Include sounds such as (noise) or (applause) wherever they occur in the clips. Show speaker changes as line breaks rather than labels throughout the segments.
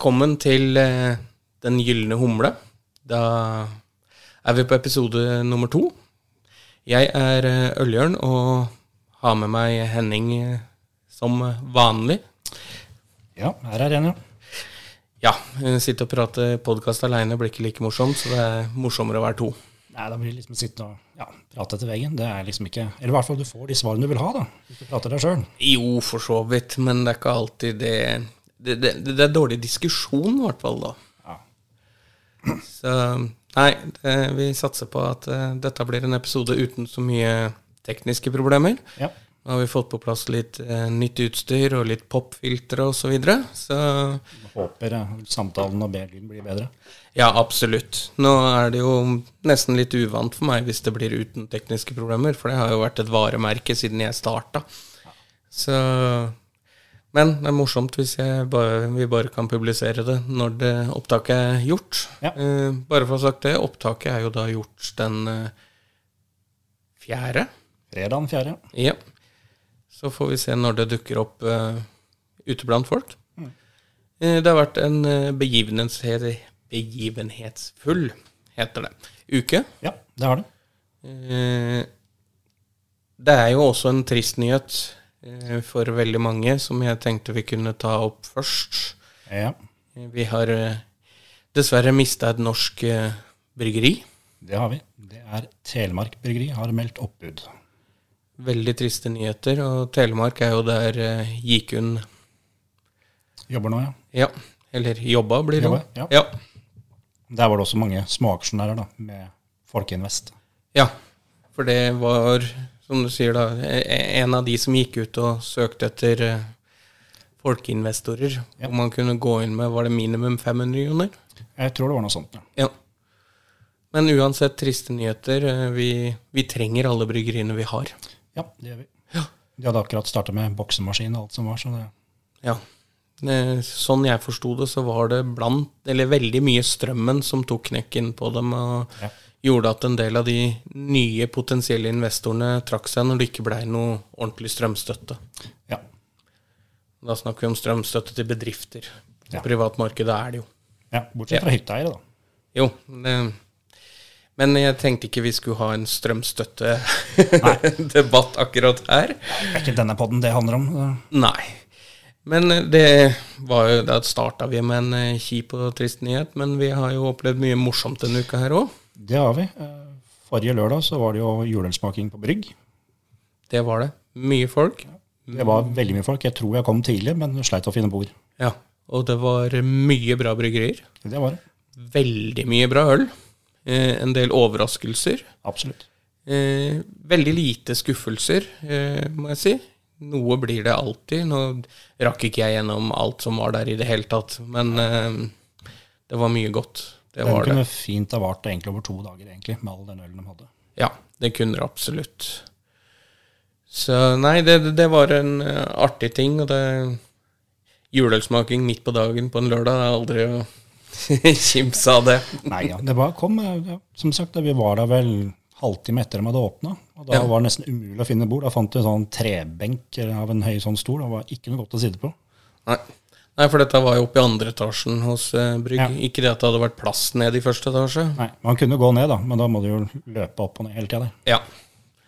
Velkommen til eh, Den gylne humle. Da er vi på episode nummer to. Jeg er eh, Øljørn og har med meg Henning eh, som vanlig.
Ja, her er en, ja.
Ja, sitte og prate podkast aleine blir ikke like morsomt, så det er morsommere å være to.
Nei, da blir det liksom sitte og ja, prate etter veggen. Det er liksom ikke Eller i hvert fall du får de svarene du vil ha, da. Hvis du prater deg sjøl.
Jo, for så vidt, men det er ikke alltid det Det, det, det er dårlig diskusjon, i hvert fall, da.
Ja.
Så nei, det, vi satser på at uh, dette blir en episode uten så mye tekniske problemer.
Ja.
Nå har vi fått på plass litt uh, nytt utstyr og litt popfiltre osv. Så, videre. så
Jeg håper eh, samtalen og B-lyden blir bedre.
ja, absolutt. Nå er det jo nesten litt uvant for meg hvis det blir uten tekniske problemer, for det har jo vært et varemerke siden jeg starta. Så Men det er morsomt hvis bare, vi bare kan publisere det når det opptaket er gjort.
Ja.
Uh, bare for å ha sagt det, opptaket er jo da gjort den uh, fjerde.
Fredag den fjerde.
Ja. Så får vi se når det dukker opp uh, ute blant folk. Eh, det har vært en uh, begivenhets begivenhetsfull, heter det, uke.
Ja, det har det.
Det er jo også en trist nyhet for veldig mange, som jeg tenkte vi kunne ta opp først.
Ja,
Eh, Vi har eh, dessverre mista et norsk eh, bryggeri.
det har vi. Det er Telemark Bryggeri har meldt oppbud.
Veldig triste nyheter, og Telemark er jo der eh, Gikun
Jobber nå, ja.
Ja, eller jobba, blir det jo.
Ja.
Ja.
Der var det også mange småaksjonærer, da, med Folkeinvest.
ja, for det var, som du sier da, e- en av de som gikk ut og søkte etter eh, folkeinvestorer.
Ja.
Hvor man kunne gå inn med, var det minimum 500 millioner?
Jeg tror det var noe sånt, ja.
Ja. Men uansett, triste nyheter. eh, Vi, vi trenger alle bryggeriene vi har.
Ja, det gjør vi. De hadde akkurat starta med boksemaskin og alt som var, så det
Ja. Sånn jeg forsto det, så var det blant, eller veldig mye strømmen som tok knekken på dem, og
Ja.
Gjorde at en del av de nye potensielle investorene trakk seg når det ikke blei noe ordentlig strømstøtte.
Ja.
Da snakker vi om strømstøtte til bedrifter.
Ja.
privatmarkedet er det jo.
ja bortsett fra hytteeiere, da.
Jo, det, men jeg tenkte ikke vi skulle ha en strømstøttedebatt (laughs) akkurat her.
Det er ikke denne podden det handler om.
Nei. Men det var jo Da starta vi med en eh, kjip og trist nyhet, men vi har jo opplevd mye morsomt denne uka her òg.
Det har vi. Eh, Forrige lørdag så var det jo juleølsmaking på Brygg.
Det var det. Mye folk.
Det var veldig mye folk. Jeg tror jeg kom tidlig, men sleit å finne bord.
Ja. Og det var mye bra bryggerier.
Det var det.
Veldig mye bra øl. Eh, en del overraskelser.
Absolutt.
Eh, veldig lite skuffelser, eh, må jeg si. Noe blir det alltid. Nå rakk ikke jeg gjennom alt som var der i det hele tatt, men det var mye godt. Det
Den
var det.
kunne fint ha vart egentlig over to dager, egentlig, med all den ølen de hadde.
Ja, det kunne det absolutt. Så nei, det, det var en eh, artig ting, og det Juleølsmaking midt på dagen på en lørdag er aldri å (laughs) kimse av det.
Nei, ja, det var, kom, eh, ja, som sagt, vi var der vel halvtime etter de hadde åpna. Og da
Ja.
var det nesten umulig å finne bord. Da fant vi en sånn trebenk av en høy sånn stol. Det var ikke noe godt å sitte på.
Nei. Nei, for dette var jo oppe i andre etasjen hos eh, Brygg.
Ja.
Ikke det at det hadde vært plass ned i første etasje.
Nei, Man kunne gå ned, da, men da må du jo løpe opp og ned hele tida.
Ja,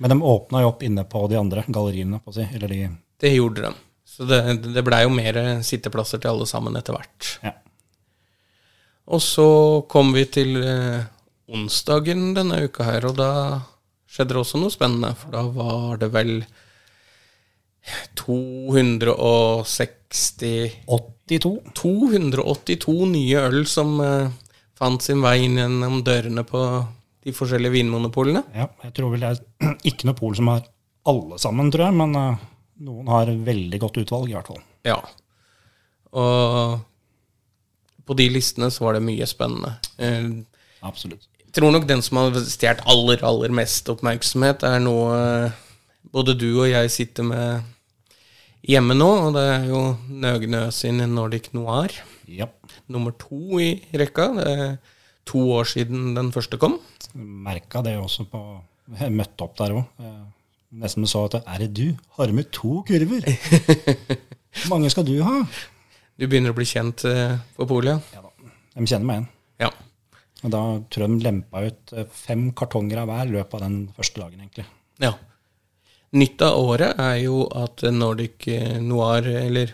Men de åpna jo opp inne på de andre galleriene. på å si, eller de,
det gjorde de. Så det, det blei jo mer sitteplasser til alle sammen etter hvert.
ja.
Og så kom vi til eh, onsdagen denne uka her, og da skjedde det også noe spennende. For da var det vel 260
82.
282 nye øl som uh, fant sin vei inn gjennom dørene på de forskjellige vinmonopolene.
Ja, jeg tror vel det er (clears throat) ikke noe pol som har alle sammen, tror jeg, men uh, noen har veldig godt utvalg, i hvert fall.
Ja. Og på de listene så var det mye spennende. Uh,
Absolutt.
Jeg tror nok den som har stjålet aller, aller mest oppmerksomhet, er noe eh, både du og jeg sitter med hjemme nå, og det er jo Nøgnø sin Nordic Noir.
Ja.
Nummer to i rekka. Det er to år siden den første kom.
Merka det også på Jeg møtte opp der òg. Nesten så at Er det du? Har du med to kurver? Hvor (laughs) mange skal du ha?
Du begynner å bli kjent eh, på polet?
Ja da. De kjenner meg igjen.
Ja.
Og da tror jeg de lempa ut eh, fem kartonger av hver i løpet av den første dagen, egentlig.
ja. Nytt av året er jo at Nordic eh, Noir, eller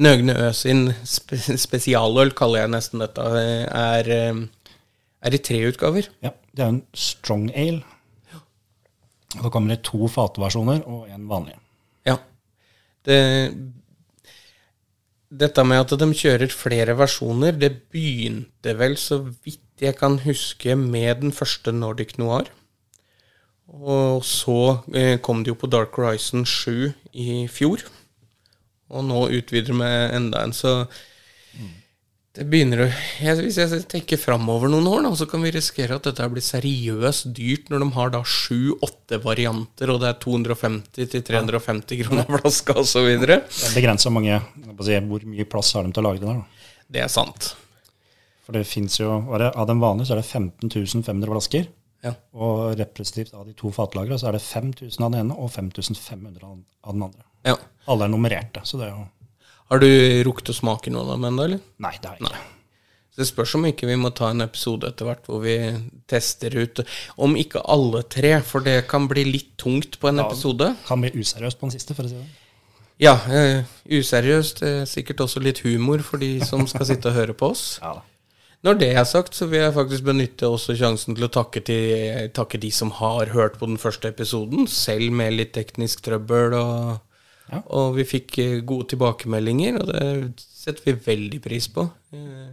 Nøgne Ø sin spe spesialøl, kaller jeg nesten dette, er, eh, er i tre utgaver.
Ja, Det er en strong ale. Og Da kommer det to fatversjoner og en vanlig.
Ja. Det, dette med at de kjører flere versjoner, det begynte vel, så vidt jeg kan huske, med den første Nordic Noir. Og så eh, kom det jo på Dark Horizon 7 i fjor. Og nå utvider de med enda en, så det begynner å jeg, Hvis jeg tenker framover noen år, da, så kan vi risikere at dette blir seriøst dyrt når de har da sju-åtte varianter, og det er 250-350 kroner (laughs) flaska osv.
Det er begrensa mange si, Hvor mye plass har de til å lage det der? da?
Det er sant.
For det finnes jo, Av den vanlige så er det 15 500 flasker.
Ja.
Og representativt av de to fatlagrene så er det 5000 av den ene og 5500 av den andre.
ja.
Alle er nummererte, så det er jo
Har du rukket å smake noen av dem ennå, eller?
Nei, det har jeg ikke.
Så Det spørs om ikke vi må ta en episode etter hvert hvor vi tester ut Om ikke alle tre, for det kan bli litt tungt på en episode.
Kan bli useriøst på den siste, for å si det.
Ja, uh, useriøst. Uh, sikkert også litt humor for de som skal sitte og høre på oss.
Ja da.
Når det er sagt, så vil jeg faktisk benytte også sjansen til å takke, til, takke de som har hørt på den første episoden, selv med litt teknisk trøbbel. Og,
Ja.
og vi fikk eh, gode tilbakemeldinger, og det setter vi veldig pris på. Eh,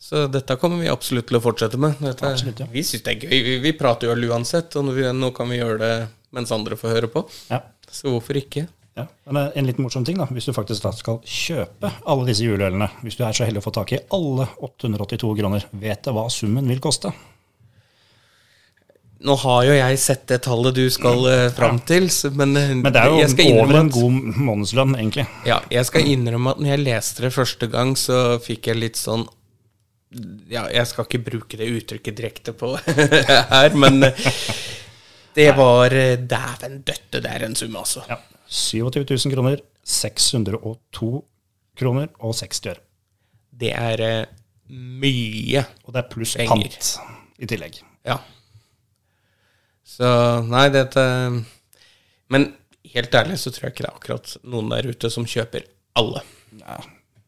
Så dette kommer vi absolutt til å fortsette med. Dette,
Absolutt, ja.
Vi syns det er gøy. Vi, vi prater jo uansett, og vi, nå kan vi gjøre det mens andre får høre på.
Ja.
Så hvorfor ikke?
Ja. Men er en litt morsom ting, da. Hvis du faktisk da skal kjøpe alle disse juleølene, hvis du er så heldig å få tak i alle 882 kroner, vet du hva summen vil koste?
Nå har jo jeg sett det tallet du skal uh, fram til, men, eh,
Men det er jo over en god månedslønn, egentlig.
Ja, jeg skal innrømme at når jeg leste det første gang, så fikk jeg litt sånn Ja, jeg skal ikke bruke det uttrykket direkte på (laughs) her, men eh, det var eh, Dæven døtte, det er en sum, altså.
Ja. 27 000 kroner, 602 kroner og 60 øre.
Det er eh, mye.
Og det er pluss
Penger.
pant i tillegg.
Ja. Så nei, dette Men helt ærlig så tror jeg ikke det er akkurat noen der ute som kjøper alle.
Ja,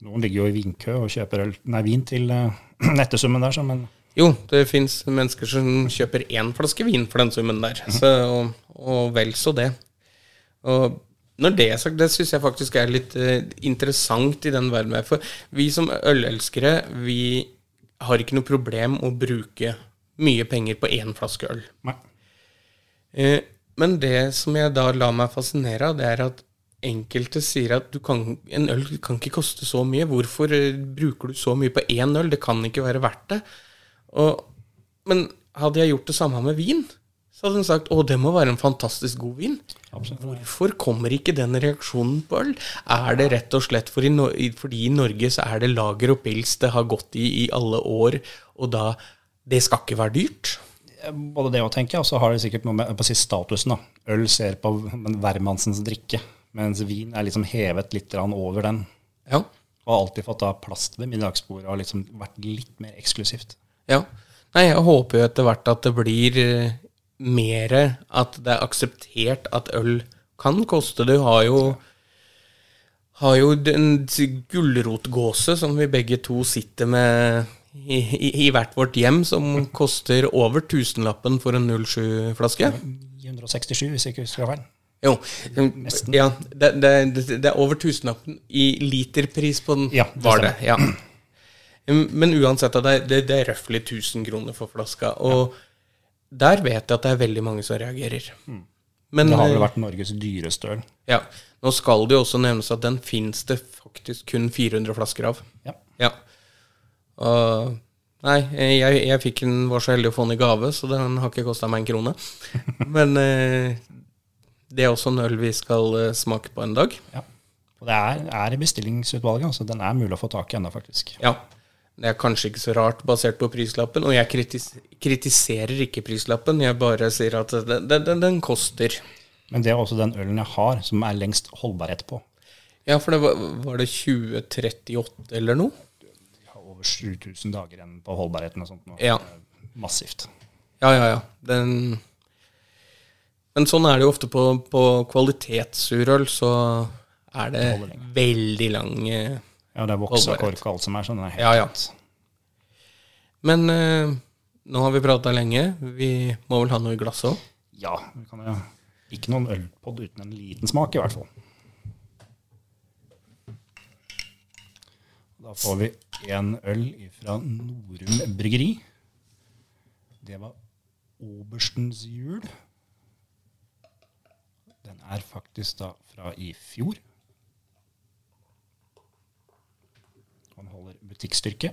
noen ligger jo i vinkø og kjøper nei, vin til uh, (clears throat) nettesummen der, så, men
Jo, det fins mennesker som kjøper én flaske vin for den summen der. Så, og, og vel så det. Og når det er sagt, det syns jeg faktisk er litt eh, interessant i den verden vi er. For vi som ølelskere, vi har ikke noe problem å bruke mye penger på én flaske øl. Eh, men det som jeg da lar meg fascinere av, det er at enkelte sier at du kan, en øl kan ikke koste så mye. Hvorfor eh, bruker du så mye på én øl? Det kan ikke være verdt det. Og, men hadde jeg gjort det samme med vin, så hadde hun sagt å, det må være en fantastisk god vin.
Absolutt.
Hvorfor kommer ikke den reaksjonen på øl? Er det rett og slett for i fordi i Norge så er det lager og pils det har gått i i alle år, og da Det skal ikke være dyrt?
Både det å tenke, og så har det sikkert noe med på å si statusen. da. Øl ser på en hvermannsens drikke, mens vin er liksom hevet litt over den.
Ja.
Og har alltid fått da plass det middagsbordet og liksom vært litt mer eksklusivt.
Ja. Nei, jeg håper jo etter hvert at det blir eh, mer At det er akseptert at øl kan koste. Du har jo har jo den gulrotgåse som vi begge to sitter med i, i, i hvert vårt hjem, som koster over tusenlappen for en 07-flaske.
967, hvis jeg ikke husker feil.
Jo.
Nesten.
Ja, det, det, det er over tusenlappen i literpris på den,
Ja, det
var det. Ja. Men uansett, det, er, det er røftlig 1000 kroner for flaska. Og der vet jeg at det er veldig mange som reagerer. Men
Mm. Det har vel
eh,
vært Norges dyreste øl.
ja, nå skal det jo også nevnes at den fins det faktisk kun 400 flasker av.
Ja.
Ja. Og Nei, jeg, jeg fikk den, var så heldig å få den i gave, så den har ikke kosta meg en krone. (laughs) Men eh, det er også en øl vi skal eh, smake på en dag.
ja. Og det er, er i bestillingsutvalget, så den er mulig å få tak i ennå, faktisk.
Ja. Det er kanskje ikke så rart basert på prislappen, og jeg kritis kritiserer ikke prislappen, jeg bare sier at den, den, den koster.
Men det er også den ølen jeg har som er lengst holdbarhet på.
Ja, for det var, var det 2038 eller noe?
Vi har over 7000 dager igjen på holdbarheten og sånt. Nå.
Ja.
Massivt.
Ja, ja, ja. Den Men sånn er det jo ofte på, på kvalitetssurøl, så er det veldig lang eh,
Ja, det er voksa, og kork og alt som er sånn. Er helt
Ja, ja. Men eh, nå har vi prata lenge. Vi må vel ha noe i glasset òg?
Ja, vi kan ja. ikke noen ølpod uten en liten smak, i hvert fall. Da får vi en øl fra Norum bryggeri. Det var Oberstens jul. Den er faktisk da fra i fjor. Han holder butikkstyrke.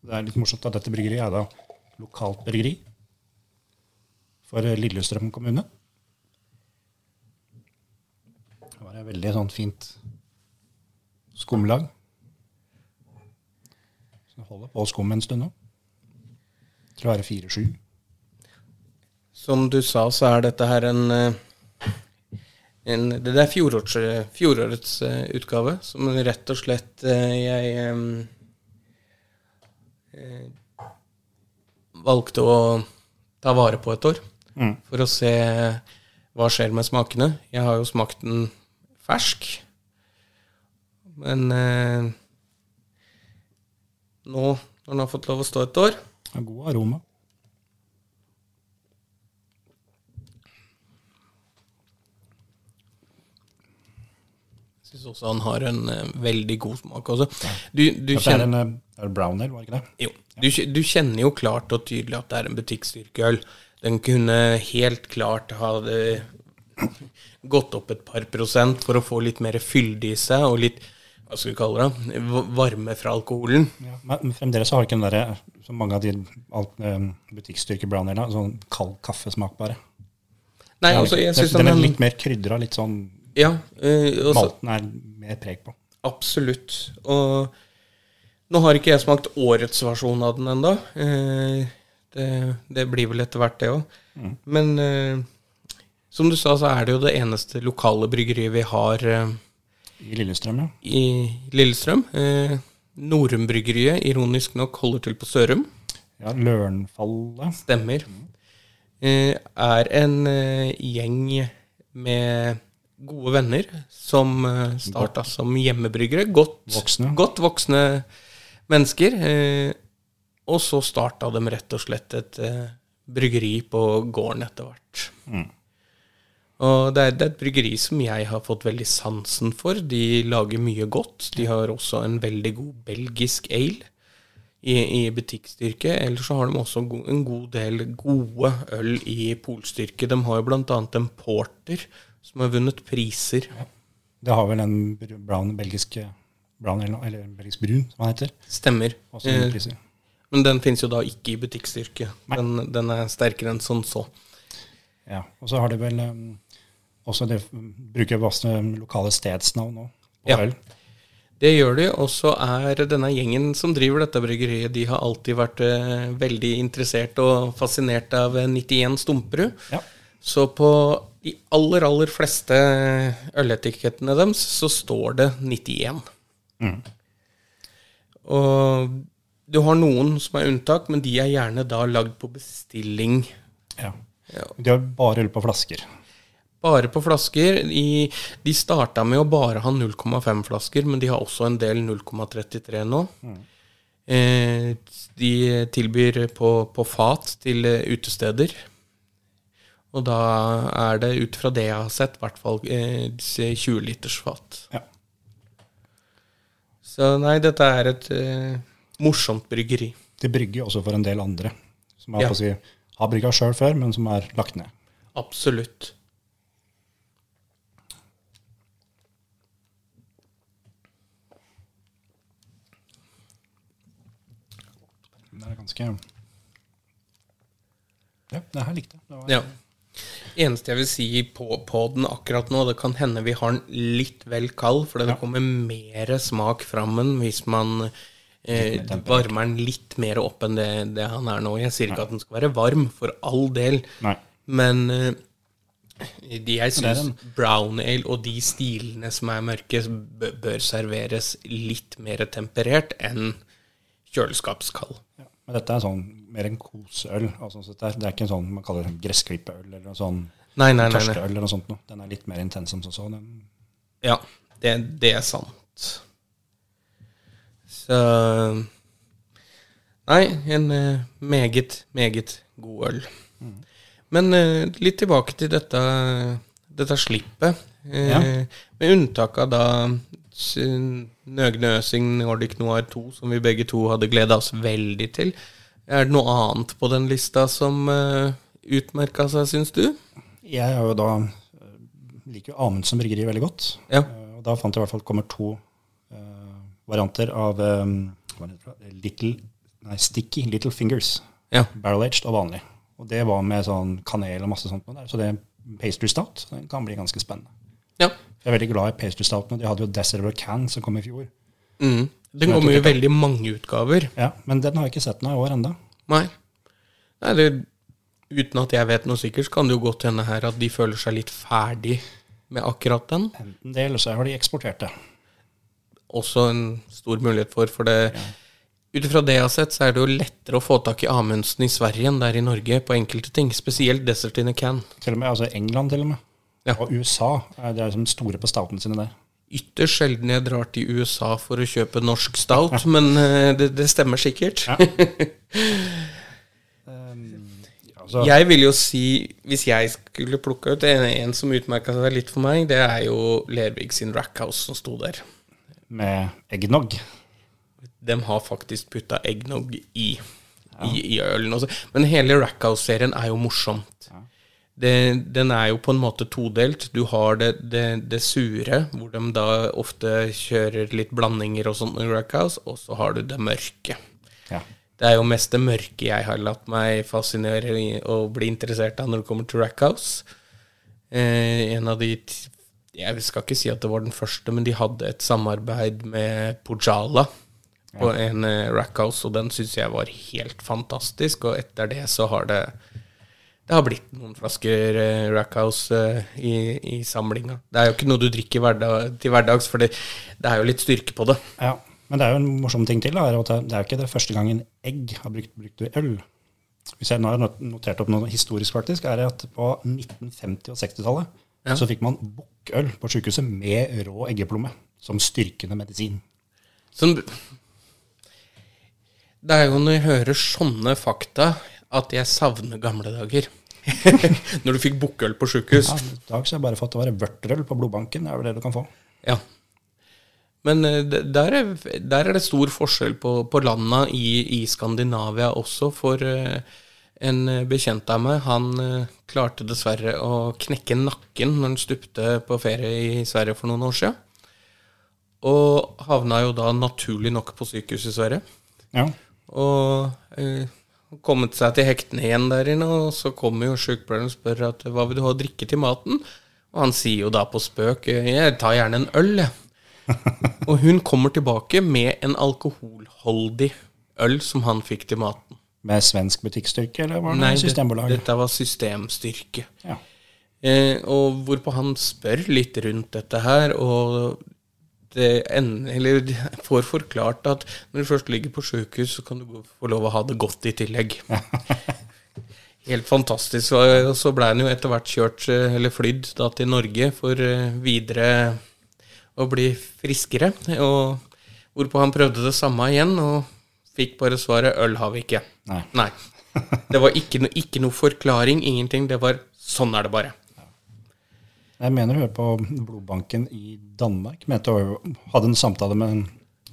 Det er litt morsomt at dette bryggeriet er da lokalt bryggeri for Lillestrøm kommune. Det var et veldig sånn fint skumlag. Så det holder på å skumme en stund nå. Til å være 4-7.
Som du sa, så er dette her en, eh, en Det er fjorårets, fjorårets uh, utgave, som rett og slett uh, jeg um, uh, valgte å ta vare på et år.
Mm.
For å se hva skjer med smakene. Jeg har jo smakt den fersk. Men nå, når den har fått lov å stå et år
god aroma.
Syns også han har en uh, veldig god smak også. Du, du,
Dette er
kjenner,
en uh, er brown ale, var det ikke det?
jo, du, du kjenner jo klart og tydelig at det er en butikkstyrkeøl. Den kunne helt klart ha det gått opp et par prosent for å få litt mer fylde i seg, og litt hva skal vi kalle det, varme fra alkoholen.
Ja, men fremdeles har ikke den derre som mange av de alt, eh, butikkstyrke brown sånn kald kaffesmak bare.
Nei,
er
altså, jeg synes
den
den
er
er
litt mer krydra, litt sånn
Ja, eh, også,
Malten er mer preg på.
absolutt. Og nå har ikke jeg smakt årets versjon av den ennå. Eh, det, det blir vel etter hvert, det òg. Men eh, som du sa, så er det jo det eneste lokale bryggeriet vi har eh,
I Lillestrøm, ja.
i Lillestrøm. Eh, Norum-bryggeriet, ironisk nok, holder til på Sørum.
ja Lørenfallet.
Stemmer. Eh, er en gjeng med gode venner som uh, starta som hjemmebryggere. Godt
Voksne.
godt voksne mennesker. Eh, og så starta de rett og slett et eh, bryggeri på gården etter hvert.
Mm.
Og det er, det er et bryggeri som jeg har fått veldig sansen for. De lager mye godt. De har også en veldig god belgisk ale i, i butikkstyrke. Ellers så har de også en god del gode øl i polstyrke. De har jo annet en porter som har vunnet priser.
Det har vel en brown belgisk eh, brown eller belgisk brun, som han heter.
Stemmer.
Også
Eh,
priser.
Men den fins jo da ikke i butikkstyrke. Den, den er sterkere enn sånn så.
Ja. Og så har de vel um, også det bruker masse lokale stedsnavn nå på
Ja.
øl.
Det gjør de, og så er denne gjengen som driver dette bryggeriet, de har alltid vært uh, veldig interessert og fascinert av eh, 91 Stumperud.
Ja.
Så på de aller, aller fleste øletikettene deres så står det 91.
Mm.
Og du har noen som er unntak, men de er gjerne da lagd på bestilling.
ja. De har bare øl på flasker.
Bare på flasker. I, de starta med å bare ha 0,5 flasker, men de har også en del 0,33 nå. Eh, de tilbyr på, på fat til eh, utesteder. Og da er det ut fra det jeg har sett, i hvert fall eh, disse 20 liters fat.
Ja.
Så nei, dette er et uh, morsomt bryggeri.
Det brygger også for en del andre, som er
Ja.
si, har brygga sjøl før, men som er lagt ned.
Absolutt.
Det er ganske Ja, det her likte jeg. Det var-
Ja. Eneste jeg vil si på, på den akkurat nå, det kan hende vi har den litt vel kald, for det
Ja.
kommer mer smak fram hvis man Eh, varmer den litt mer opp enn det, det han er nå. Jeg sier ikke at den skal være varm, for all del,
Nei.
men eh, de jeg syns brown ale og de stilene som er mørke, bør serveres litt mer temperert enn kjøleskapskald.
Ja. Men dette er sånn mer en koseøl. Altså, så det, er, det er ikke en sånn man kaller det gressklippeøl eller noe sånn
Nei, nei, nei. nei.
eller noe sånt. Noe. Den er litt mer intens som så. Den,
Ja, det, det er sant. Så Nei, en eh, meget, meget god øl. Men eh, litt tilbake til dette, dette slippet. Eh,
Ja.
Med unntak av da Nøgne Øsing Nordic Noir 2, som vi begge to hadde gleda oss veldig til. Er det noe annet på den lista som uh, utmerka seg, syns du?
jeg har jo da eh, liker jo Amundsen bryggeri veldig godt.
Ja.
Eh, Og da fant jeg i hvert fall kommer to uh, varianter av eh, det? Little, nei, Sticky Little Fingers.
Ja.
Barrel aged og vanlig. Og det var med sånn kanel og masse sånt. Der. Så det er pastry stout. Den kan bli ganske spennende.
ja.
Jeg er veldig glad i pastry stouten. og De hadde jo Desert of Can som kom i fjor.
Mm. Den kommer jo i veldig mange utgaver.
Ja, Men den har jeg ikke sett noe i år enda.
Nei. Nei det, uten at jeg vet noe sikkert, så kan det jo godt hende her at de føler seg litt ferdig med akkurat den.
Enten det, eller så har de eksportert det.
Også en stor mulighet for, for det Ut ifra det jeg har sett, så er det jo lettere å få tak i Amundsen i Sverige enn der i Norge på enkelte ting. Spesielt Desert in a Can.
Til og med, altså England til og med.
Ja.
Og USA er de er liksom store på staten sine der.
Ytterst sjelden jeg drar til USA for å kjøpe norsk stout, (laughs) men eh, det, det stemmer sikkert. (laughs)
Ja. Altså,
Jeg vil jo si, hvis jeg skulle plukka ut en, en som utmerka seg litt for meg, det er jo Lervig sin Rackhouse som sto der.
Med eggnog.
De har faktisk putta eggnog i, i, i ølen også. Men hele Rackhouse-serien er jo morsomt. Det, den er jo på en måte todelt. Du har det, det, det sure, hvor de da ofte kjører litt blandinger og sånt og så har du det mørke.
Ja.
Det er jo mest det mørke jeg har latt meg fascinere og bli interessert av når det kommer til Rackhouse. Eh, en av de Jeg skal ikke si at det var den første, men de hadde et samarbeid med Pojala på en eh, Rackhouse, og den syns jeg var helt fantastisk. Og etter det så har det Det har blitt noen flasker eh, Rackhouse eh, i, i samlinga. Det er jo ikke noe du drikker hverdag, til hverdags, for det, det er jo litt styrke på det.
ja. Men det er jo en morsom ting til. Da, er at det er jo ikke det første gangen egg har brukt, brukt i øl. Hvis jeg nå har notert opp noe historisk, faktisk, er det at på 1950- og 60-tallet
Ja.
så fikk man bukkøl på sykehuset med rå eggeplomme som styrkende medisin.
Som... det er jo når jeg hører sånne fakta, at jeg savner gamle dager. (laughs) når du fikk bukkøl på sjukehus.
Ja, I dag så har jeg bare fått å være vørterøl på blodbanken. Det er vel det du kan få.
Ja. Men eh, der er, der er det stor forskjell på, på landa i, i Skandinavia også, for eh, en bekjent av meg, han eh, klarte dessverre å knekke nakken når han stupte på ferie i Sverige for noen år siden. Og havna jo da naturlig nok på sykehus i Sverige.
Ja.
Og eh, kommet seg til hektene igjen der inne, og så kommer jo sykepleieren og spør at hva vil du ha å drikke til maten? Og han sier jo da på spøk jeg tar gjerne en øl, jeg. (laughs) og hun kommer tilbake med en alkoholholdig øl som han fikk til maten.
Med svensk butikkstyrke, eller var det
Nei,
Systembolaget?
dette var systemstyrke.
Ja.
Eh, og hvorpå han spør litt rundt dette her, og eller får forklart at når du først ligger på sjukehus, så kan du få lov å ha det godt i tillegg. (laughs) Helt fantastisk. Og så ble han jo etter hvert kjørt, eh, eller flydd, da til Norge for eh, videre å bli friskere. Og hvorpå han prøvde det samme igjen, og fikk bare svaret 'øl har vi ikke'.
Nei.
Nei. Det var ikke, no, ikke noe forklaring, ingenting. Det var 'sånn er det bare'.
Jeg mener du hører på blodbanken i Danmark. Mente å hadde en samtale med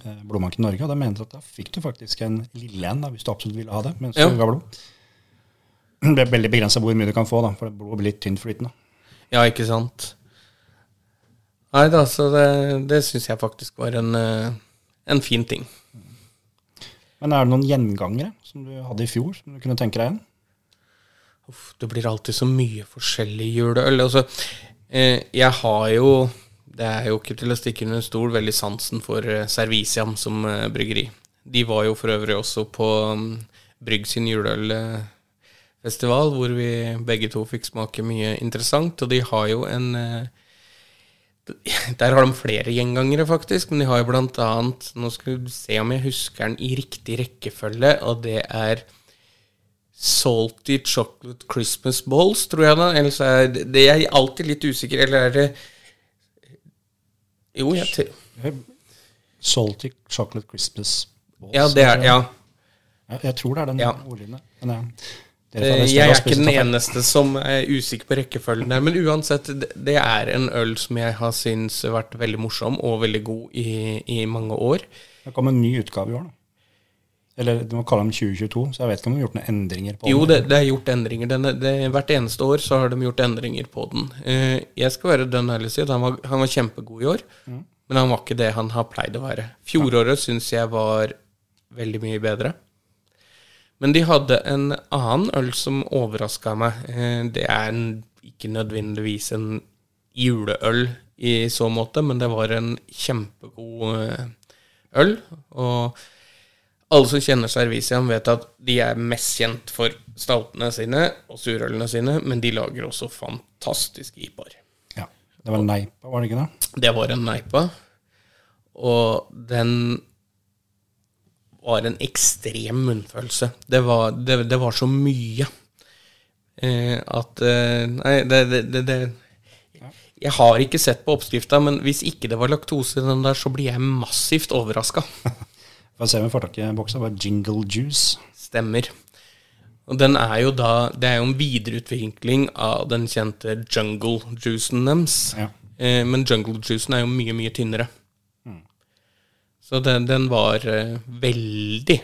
eh, blodbanken i Norge, og de mente at da fikk du faktisk en lille en hvis du absolutt ville ha det. mens
Ja.
du ga blod. Det er veldig begrensa hvor mye du kan få, da, for blodet blir litt tyntflytende.
Ja, ikke sant? Nei da, så det, det syns jeg faktisk var en, eh, en fin ting.
Men er det noen gjengangere som du hadde i fjor, som du kunne tenke deg igjen?
Uff, det blir alltid så mye forskjellig juleøl. Altså, jeg har jo, det er jo ikke til å stikke under stol, veldig sansen for eh, Serviciam som eh, bryggeri. de var jo for øvrig også på um, Brygg sin juleølfestival, hvor vi begge to fikk smake mye interessant. Og de har jo en eh, (laughs) Der har de flere gjengangere, faktisk, men de har jo blant annet Nå skal vi se om jeg husker den i riktig rekkefølge, og det er Salty Chocolate Christmas Balls, tror jeg da. Ellers er det, det er alltid litt usikker, eller er det Jo, jeg tror
Salty Chocolate Christmas Balls.
Ja, det er Ja.
Jeg, jeg tror det er den
Ja.
ordlyden. Men ja. Dere
Eh, Jeg er ikke den eneste som er usikker på rekkefølgen der, men uansett, det- det er en øl som jeg har syntes har vært veldig morsom og veldig god i, i mange år.
Det kom en ny utgave i år, da. Eller du må kalle dem 2022, så jeg vet ikke om de har gjort noen endringer på
Jo,
den.
det, det er gjort endringer. Den, det, hvert eneste år så har de gjort endringer på den. Eh, Jeg skal være den ærlig si at han var, han var kjempegod i år, men han var ikke det han har pleid å være. Fjoråret syns jeg var veldig mye bedre. Men de hadde en annen øl som overraska meg. Eh, Det er en, ikke nødvendigvis en juleøl i så måte, men det var en kjempegod eh, øl. Og alle som kjenner Serviciam, vet at de er mest kjent for stoutene sine og surølene sine, men de lager også fantastiske IPA-er.
Ja. Det var en Neipa, var det ikke det?
Det var en Neipa, og den var en ekstrem munnfølelse. Det var, det, det var så mye eh, at eh, Nei, det, det, det, det Jeg har ikke sett på oppskrifta, men hvis ikke det var laktose i den der, så blir jeg massivt overraska. (laughs)
Får se om vi får tak i boksa. Var Jingle Juice.
Stemmer. Og den er jo da Det er jo en videreutvikling av den kjente jungle juicen deres.
Ja.
Eh, men jungle juicen er jo mye, mye tynnere. Så den, den var eh, veldig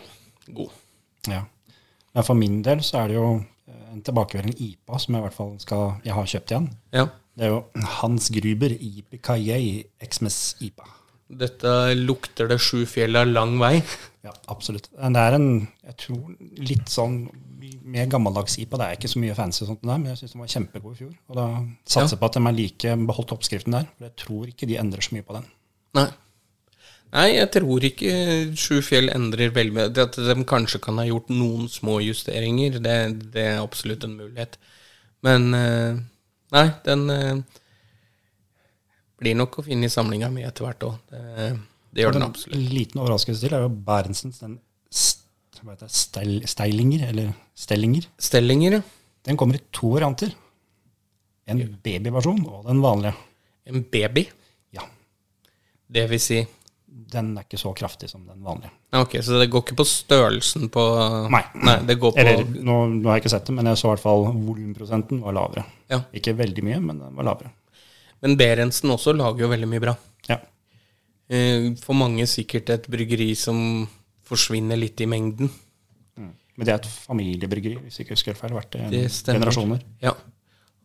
god.
Ja. Men for min del så er det jo eh, en tilbakevendende IPA som jeg i hvert fall skal Jeg har kjøpt igjen.
Ja.
Det er jo Hans Gruber IPKJ Xmas IPA.
Dette lukter det sju fjella lang vei.
Ja, absolutt. Det er en jeg tror, litt sånn mer gammeldags IPA. Det er ikke så mye fancy, sånt der, men jeg syns den var kjempegod i fjor. Og da satser jeg på at de er like beholdt oppskriften der. For jeg tror ikke de endrer så mye på den.
Nei. Nei, jeg tror ikke Sju fjell endrer veldig. Det At de kanskje kan ha gjort noen små justeringer, det, det er absolutt en mulighet. Men eh, nei, den eh, blir nok å finne i samlinga mi etter hvert òg. Det, det gjør den absolutt.
En liten overraskelse til er jo Berentsens den st det, stel, Steilinger, eller Stellinger.
Stellinger, ja.
Den kommer i to varianter. En babyversjon og den vanlige.
En baby.
Ja,
Det vil si
Den er ikke så kraftig som den vanlige.
Ok, så det går ikke på størrelsen på
Nei.
Nei det går på
Eller, nå, nå har jeg ikke sett det, men jeg så i hvert fall volumprosenten var lavere.
Ja.
Ikke veldig mye, men den var lavere.
Men Berentsen også lager jo veldig mye bra.
Ja.
Eh, For mange sikkert et bryggeri som forsvinner litt i mengden.
Men det er et familiebryggeri, hvis jeg ikke husker feil. Vært det
Det
generasjoner.
Ja.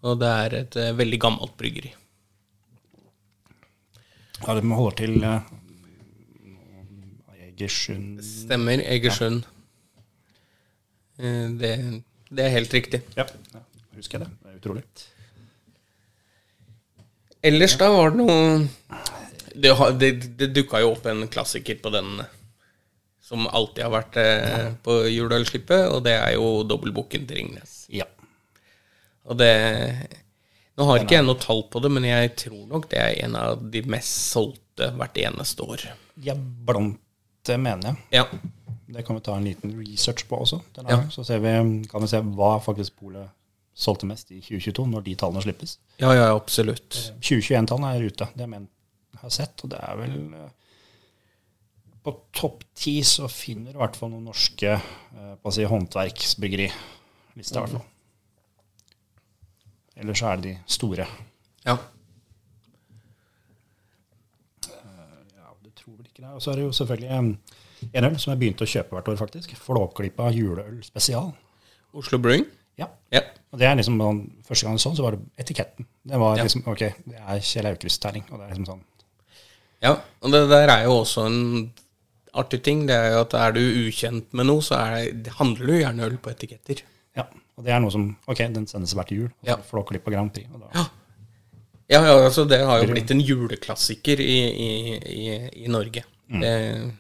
Og det er et eh, veldig gammelt bryggeri.
Ja, de holder til eh, Egersund
Stemmer. Egersund. Eh, Det, det er helt riktig.
Ja, ja, husker jeg det. Det er utrolig.
Ellers da var det noe Det, det, det dukka jo opp en klassiker på den som alltid har vært eh, på juleølslippet, og det er jo dobbeltbukken til Ringnes.
Ja.
Og det Nå har ikke jeg noe tall på det, men jeg tror nok det er en av de mest solgte hvert eneste år.
ja, blant det mener jeg.
Ja.
Det kan vi ta en liten research på også. denne
Ja.
Så ser vi, kan vi se hva faktisk Polet solgte mest i 2022, når de tallene slippes.
Ja, ja, absolutt.
2021-tallene er ute. Det mener jeg har sett, og det er vel eh, På topp ti så finner du i hvert fall noen norske eh, på å si, håndverksbryggeriliste, i hvert fall. Eller så er det de store.
Ja.
Ja, det tror vel ikke det. Og så er det jo selvfølgelig eh, en øl som jeg begynte å kjøpe hvert år, faktisk. Flåklypa juleøl spesial.
Oslo Brewing.
Ja.
Ja.
Og det er liksom, sånn- Første gang jeg så den, så var det etiketten. Det var
Ja.
liksom, ok, det er Kjell Aukrust-terning. Og det er liksom sånn
ja. Og det der er jo også en artig ting. Det er jo at er du ukjent med noe, så er det, handler du gjerne øl på etiketter.
Ja, og det er noe som Ok, den sendes hvert jul. Og så
Ja.
er det på Grand Prix. Og da,
Ja. Ja, ja, altså det har jo blitt en juleklassiker i, i, i, i Norge. Det,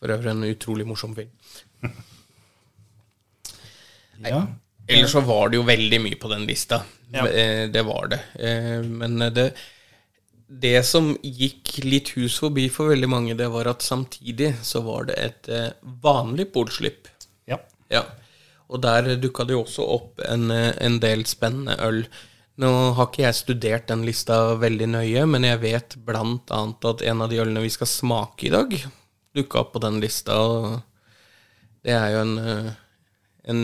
For øvrig en utrolig morsom film. (laughs)
Ja.
Ellers så var det jo veldig mye på den lista.
Ja.
Eh, Det var det. Eh, Men det, det som gikk litt hus forbi for veldig mange, det var at samtidig så var det et eh, vanlig polslipp.
ja.
Ja. Og der dukka det jo også opp en, eh, en del spennende øl. Nå har ikke jeg studert den lista veldig nøye, men jeg vet blant annet at en av de ølene vi skal smake i dag, dukka opp på den lista. Og det er jo en, eh, en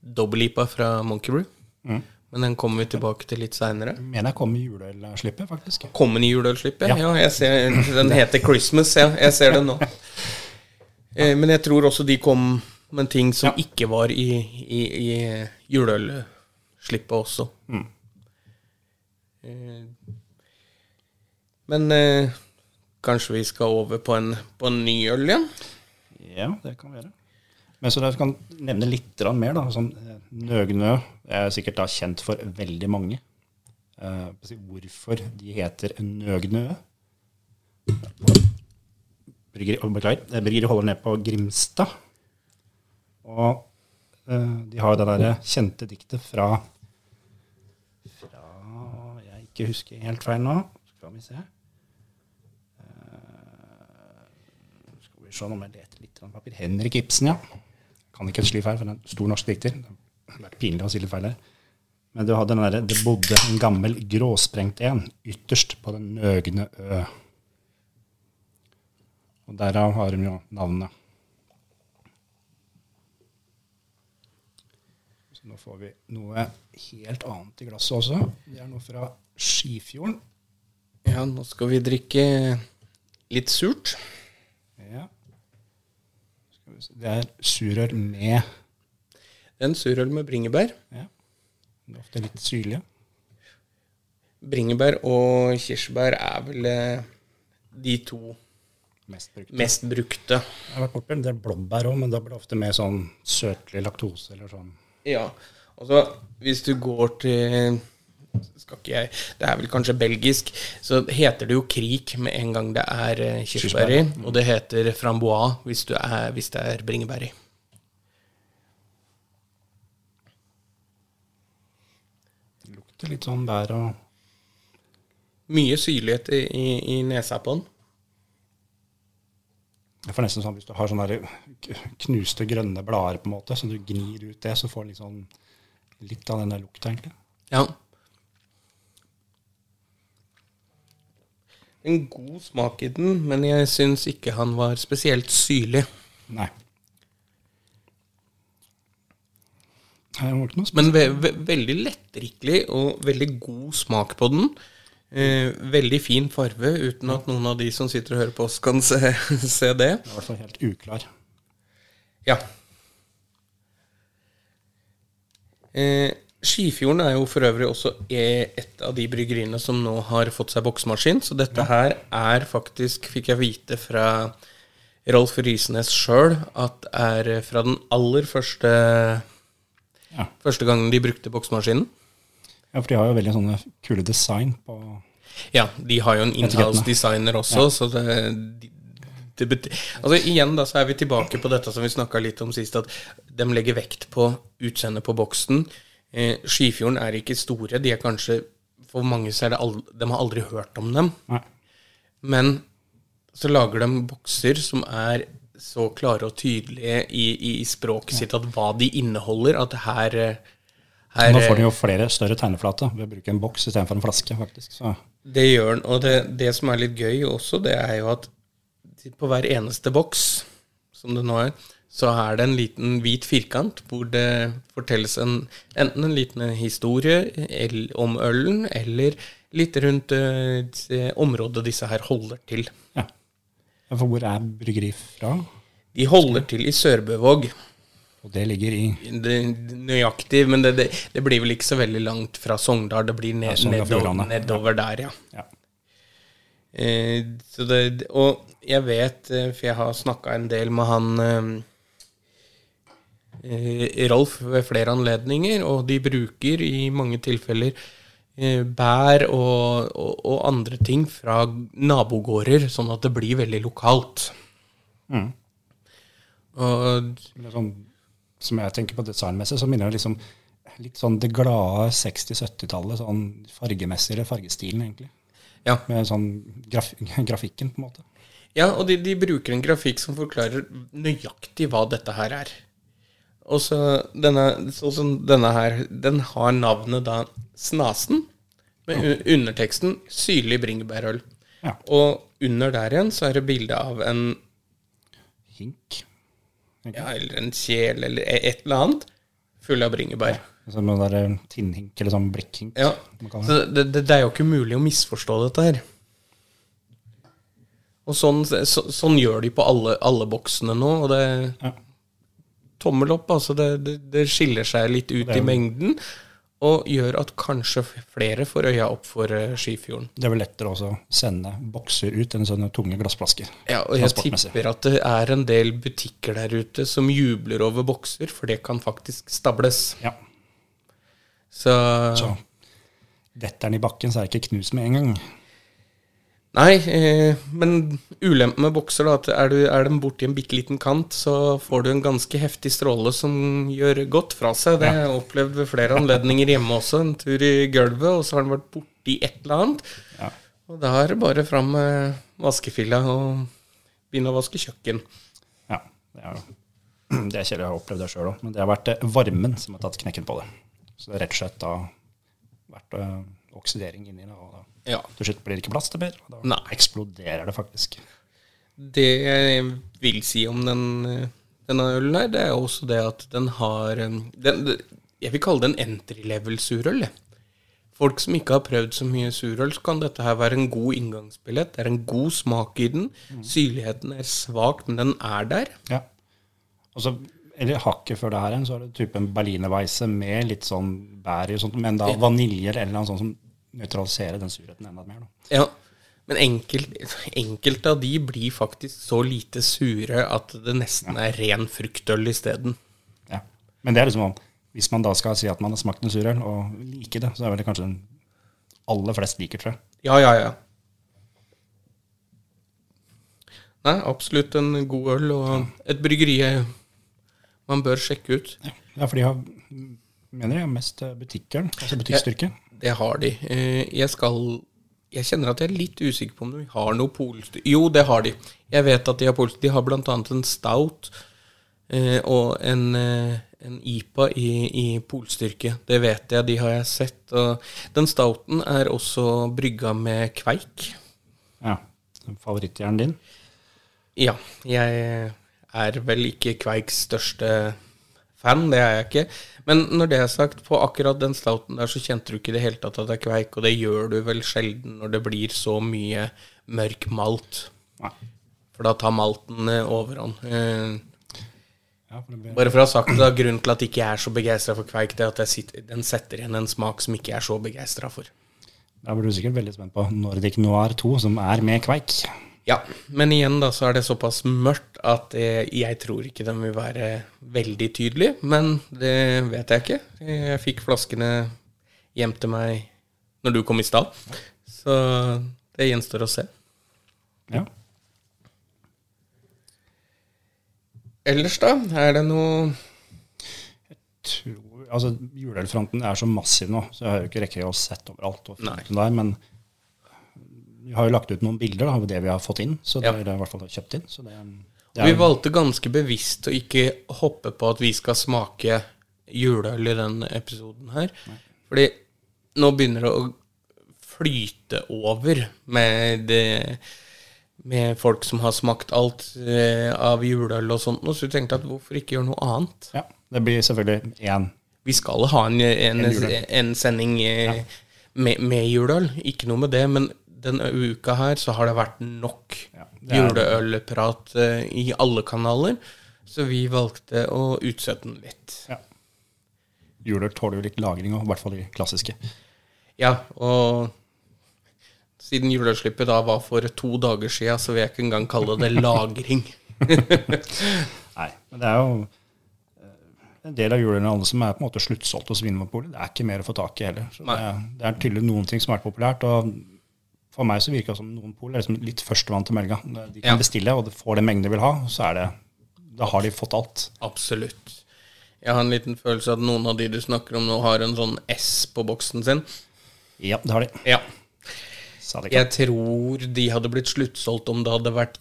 dobbel-IPA fra Monkey Brew. Men den kommer vi tilbake til litt seinere.
Mener jeg kom i juleølslippet, faktisk.
Kommer i juleølslippet?
Ja.
Ja. jeg ser, den heter Christmas, ja. Jeg ser den nå. Eh, Men jeg tror også de kom med ting som
Ja.
ikke var i, i, i juleølslippet også.
Mm.
Eh, Men eh, kanskje vi skal over på en, på en ny øl igjen?
Ja, det kan være. Men så jeg kan nevne litt mer. da, sånn eh, Nøgnø er sikkert da kjent for veldig mange. Uh, hvorfor de heter Nøgnø. Bryggeri, bryggeri holder ned på Grimstad. Og uh, de har det der kjente diktet fra Fra Jeg ikke husker helt feil nå. Skal vi se. Skal vi se om jeg leter litt grann papir. Henrik Ibsen, ja. Kan ikke sli feil, for det er en stor norsk dikter. Det har vært pinlig å si litt feil her. Men du hadde den derre 'Det bodde en gammel gråsprengt en ytterst på den nøgne ø'. Og derav har de jo navnet. Så nå får vi noe helt annet i glasset også. Det er noe fra Skifjorden.
Ja, nå skal vi drikke litt surt.
Ja. Skal vi se. Det er surøl med
Det er en surøl med bringebær.
ja. Det er ofte litt syrlige.
Bringebær og kirsebær er vel eh, de to
Mest brukte.
mest brukte.
Jeg har vært borti en del blåbær òg, men da blir det ofte mer sånn søtlig laktose eller sånn.
Ja. Altså, hvis du går til skal ikke jeg, Det er vel kanskje belgisk, så heter det jo krik med en gang det er eh, kirsebær i. Og det heter frambois hvis, du er, hvis det er bringebær i.
Det lukter litt sånn bær og
Mye syrlighet i, i, i nesa på den.
Jeg får nesten sånn hvis du har sånne knuste grønne blader, på en måte, så du gnir ut det, så får du liksom litt av den der lukta, egentlig.
Ja. En god smak i den, men jeg syns ikke han var spesielt syrlig.
Nei. Det var ikke noe
Men ve ve veldig lettdrikkelig og veldig god smak på den. Eh, veldig fin farve, uten at noen av de som sitter og hører på oss, kan se, (laughs) se det.
i hvert fall helt uklar.
Ja. Eh, Skifjorden er jo for øvrig også e- et av de bryggeriene som nå har fått seg boksmaskin, så dette her er faktisk, fikk jeg vite fra Rolf Risnes sjøl, at er fra den aller første,
Ja.
første gangen de brukte boksmaskinen.
ja, for de har jo veldig sånne kule design på
Ja, de har jo en inhouse-designer også, så det, de- det bety- Altså Igjen da, så er vi tilbake på dette som vi snakka litt om sist, at de legger vekt på utseendet på boksen. Eh, Skifjorden er ikke store, de er kanskje For mange så er det aldri, De har aldri hørt om dem.
Nei.
Men så lager de bokser som er så klare og tydelige i, i språket sitt at hva de inneholder, at her, eh, her
Nå får de jo flere større tegneflate ved å bruke en boks istedenfor en flaske, faktisk. Så
Det gjør den. Og det, det som er litt gøy også, det er jo at på hver eneste boks, som det nå er, så er det en liten hvit firkant hvor det fortelles en, enten en liten historie om ølen, eller litt rundt eh, området disse her holder til.
ja. For hvor er bryggeri fra?
De holder til i Sørbøvåg.
Og det ligger i
Det, nøyaktig, men det, det, det blir vel ikke så veldig langt fra Sogndal. Det blir ned,
Ja,
nedover, nedover, ja. der, ja.
ja.
Eh, så det, og jeg vet, eh, for jeg har snakka en del med han eh, Rolf ved flere anledninger, og de bruker i mange tilfeller eh, bær og, og, og andre ting fra nabogårder, sånn at det blir veldig lokalt.
Mm.
Og
sånn, som jeg tenker på designmessig, så minner det liksom litt sånn det glade 60-70-tallet, sånn fargemessig, eller fargestilen, egentlig.
ja.
Med sånn graf (laughs) grafikken, på en måte.
Ja, og de, de bruker en grafikk som forklarer nøyaktig hva dette her er. Og så denne, sånn som denne her, den har navnet da Snasen, med u- underteksten 'Syrlig bringebærøl'.
Ja.
Og under der igjen så er det bilde av en
Hink.
ja, eller en kjel eller e- et eller annet full av bringebær.
Ja, som den der tinnhink, eller sånn blikkhink.
Ja, Så det, det, det er jo ikke mulig å misforstå dette her. Og sånn, så, sånn gjør de på alle, alle boksene nå, og det
Ja.
Tommel opp, altså. Det, det, det skiller seg litt ut i mengden, og gjør at kanskje flere får øya opp for eh, Skifjorden.
Det er vel lettere også å sende bokser ut enn sånne tunge glassflasker.
Ja, og jeg tipper at det er en del butikker der ute som jubler over bokser, for det kan faktisk stables.
Ja,
Så,
så detter den i bakken, så er det ikke knust med en gang.
Nei, eh, men ulempen med bokser, da, at er, du, er de borti en bitte liten kant, så får du en ganske heftig stråle som gjør godt fra seg. Det har jeg opplevd ved flere anledninger hjemme også. En tur i gulvet, og så har den vært borti et eller annet.
Ja.
Og da er det bare fram med vaskefilla og begynne å vaske kjøkken.
Ja, det er, jo- (clears throat) det er kjedelig, jeg har opplevd det sjøl òg. Men det har vært eh, varmen som har tatt knekken på det. Så det har rett og slett da vært eh, oksidering inni det. Og da
Ja.
til slutt blir det ikke plass til mer. Da
Nei.
eksploderer det faktisk.
Det jeg vil si om den, denne ølen her, det er også det at den har den, Jeg vil kalle det en entry level surøl. Folk som ikke har prøvd så mye surøl, så kan dette her være en god inngangsbillett. Det er en god smak i den. Syrligheten er svak, men den er der.
Ja. Og så, eller hakket før det her så er det typen berlinerweisse med litt sånn bær i sånt, men da vanilje eller noe sånt som nøytraliserer den surheten enda mer. Da.
Ja, men enkelt, enkelte av de blir faktisk så lite sure at det nesten er ren fruktøl isteden.
Ja. Men det er liksom sånn, hvis man da skal si at man har smakt en surøl og liker det, så er vel det kanskje den aller flest liker, tror jeg.
Ja, ja, ja. Nei, absolutt en god øl og et bryggeri man bør sjekke ut.
Ja, for de har, mener jeg, mest butikkøl, butikker, altså butikkstyrke.
Det har de. Eh, Jeg skal Jeg kjenner at jeg er litt usikker på om de har noe polstyrke Jo, det har de. Jeg vet at de har polstyrke. De har annet en stout eh, og en, eh, en IPA i, i polstyrke. Det vet jeg, de har jeg sett. Og den stouten er også brygga med kveik.
Ja. Favorittjernen din?
Ja, jeg er vel ikke Kveiks største fan, det er jeg ikke. Men når det er sagt, på akkurat den stouten der så kjente du ikke i det hele tatt at det er kveik, og det gjør du vel sjelden når det blir så mye mørk malt.
Nei.
For da tar malten eh, overhånd. Eh,
Ja, blir,
Bare for å ha sagt det, grunnen til at jeg ikke er så begeistra for kveik, det er at jeg sitter, den setter igjen en smak som ikke er så begeistra for.
da blir du sikkert veldig spent på Nordic Noir 2, som er med kveik.
Ja, men igjen da så er det såpass mørkt at eh, jeg tror ikke den vil være veldig tydelig, men det vet jeg ikke. Jeg fikk flaskene hjem til meg når du kom i stad, så det gjenstår å se.
Ja.
Ellers da, er det noe Jeg
Tror, altså, Juleølfronten er så massiv nå, så jeg har jo ikke rekke å sett overalt. Og der, men vi har jo lagt ut noen bilder av det vi har fått inn, så det
Ja.
er i hvert fall kjøpt inn. Så det, det
er vi
er,
valgte ganske bevisst å ikke hoppe på at vi skal smake juleøl i den episoden her. Fordi nå begynner det å flyte over med, det, med folk som har smakt alt eh, av juleøl og sånt. Så vi tenkte at hvorfor ikke gjøre noe annet?
ja, det blir selvfølgelig én.
Vi skal ha en, en,
En
en sending eh, med, med juleøl, ikke noe med det. Men denne uka her så har det vært nok
Ja, det
juleølprat eh, i alle kanaler. Så vi valgte å utsette den litt.
Ja. Juleøl tåler jo litt lagring, og i hvert fall de klassiske.
Ja, og siden juleølslippet da var for to dager sia, så vil jeg ikke engang kalle det lagring. (laughs)
Nei, men det er jo eh, en del av juleølene alle som er på en måte sluttsolgt hos Vinmonopolet. Det er ikke mer å få tak i heller. Så det, det er tydelig noen ting som har vært populært. og for meg så virker det som noen pol er liksom litt førstemann til melga. De kan
Ja.
bestille, og de får den mengden de vil ha. Så er det da har de fått alt.
Absolutt. Jeg har en liten følelse av at noen av de du snakker om nå, har en sånn S på boksen sin.
Ja, det har de.
Ja. Jeg tror de hadde blitt sluttsolgt om det hadde vært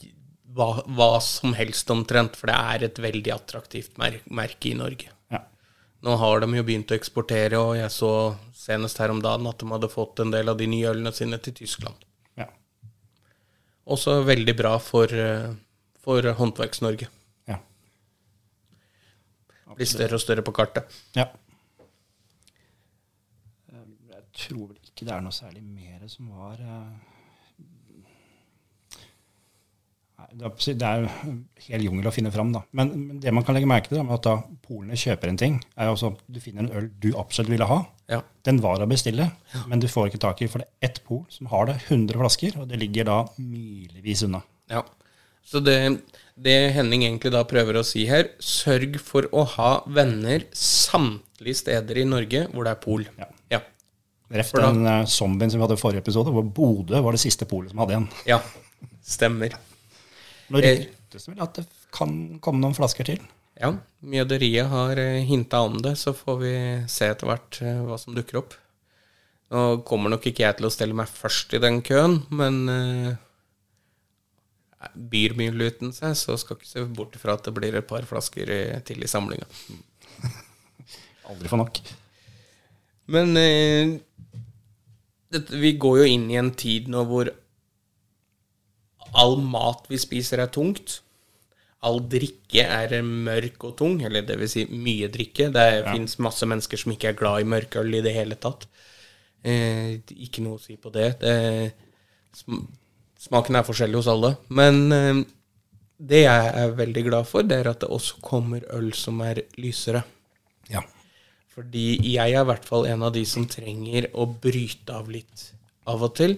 hva, hva som helst omtrent, for det er et veldig attraktivt mer merke i Norge.
Ja.
Nå har de jo begynt å eksportere, og jeg så senest her om dagen at de hadde fått en del av de nye ølene sine til Tyskland.
Ja.
Også veldig bra for, eh, for Håndverks-Norge.
ja.
Blir større og større på kartet.
ja. Eh, Jeg tror vel ikke det er noe særlig mer som var eh, Nei, det er- jo hel jungel å finne fram, da. Men, men det man kan legge merke til, er at da polene kjøper en ting, er jo altså, du finner en øl du absolutt ville ha.
Ja.
Den var å bestille, men du får ikke tak i, for det er ett pol som har det, 100 flasker, og det ligger da milevis unna.
Ja. Så det, det Henning egentlig da prøver å si her, sørg for å ha venner samtlige steder i Norge hvor det er pol.
Ja.
Ja.
Ref den uh, zombien som vi hadde i forrige episode, hvor Bodø var det siste polet som hadde en.
ja. Stemmer.
Nå
Eh.
ryktes det vel at det kan komme noen flasker til.
Ja. Mjøderiet har hinta om det, så får vi se etter hvert eh, hva som dukker opp. Nå kommer nok ikke jeg til å stelle meg først i den køen, men eh, byr Mjøluten seg, så skal ikke se bort fra at det blir et par flasker eh, til i samlinga. (laughs)
Aldri for nok.
Men eh, det, vi går jo inn i en tid nå hvor all mat vi spiser, er tungt. All drikke er mørk og tung, eller det vil si mye drikke. Det
Ja.
fins masse mennesker som ikke er glad i mørkøl i det hele tatt. Eh, ikke noe å si på det. det sm smaken er forskjellig hos alle. Men eh, det jeg er veldig glad for, det er at det også kommer øl som er lysere.
Ja.
Fordi jeg er i hvert fall en av de som trenger å bryte av litt av og til.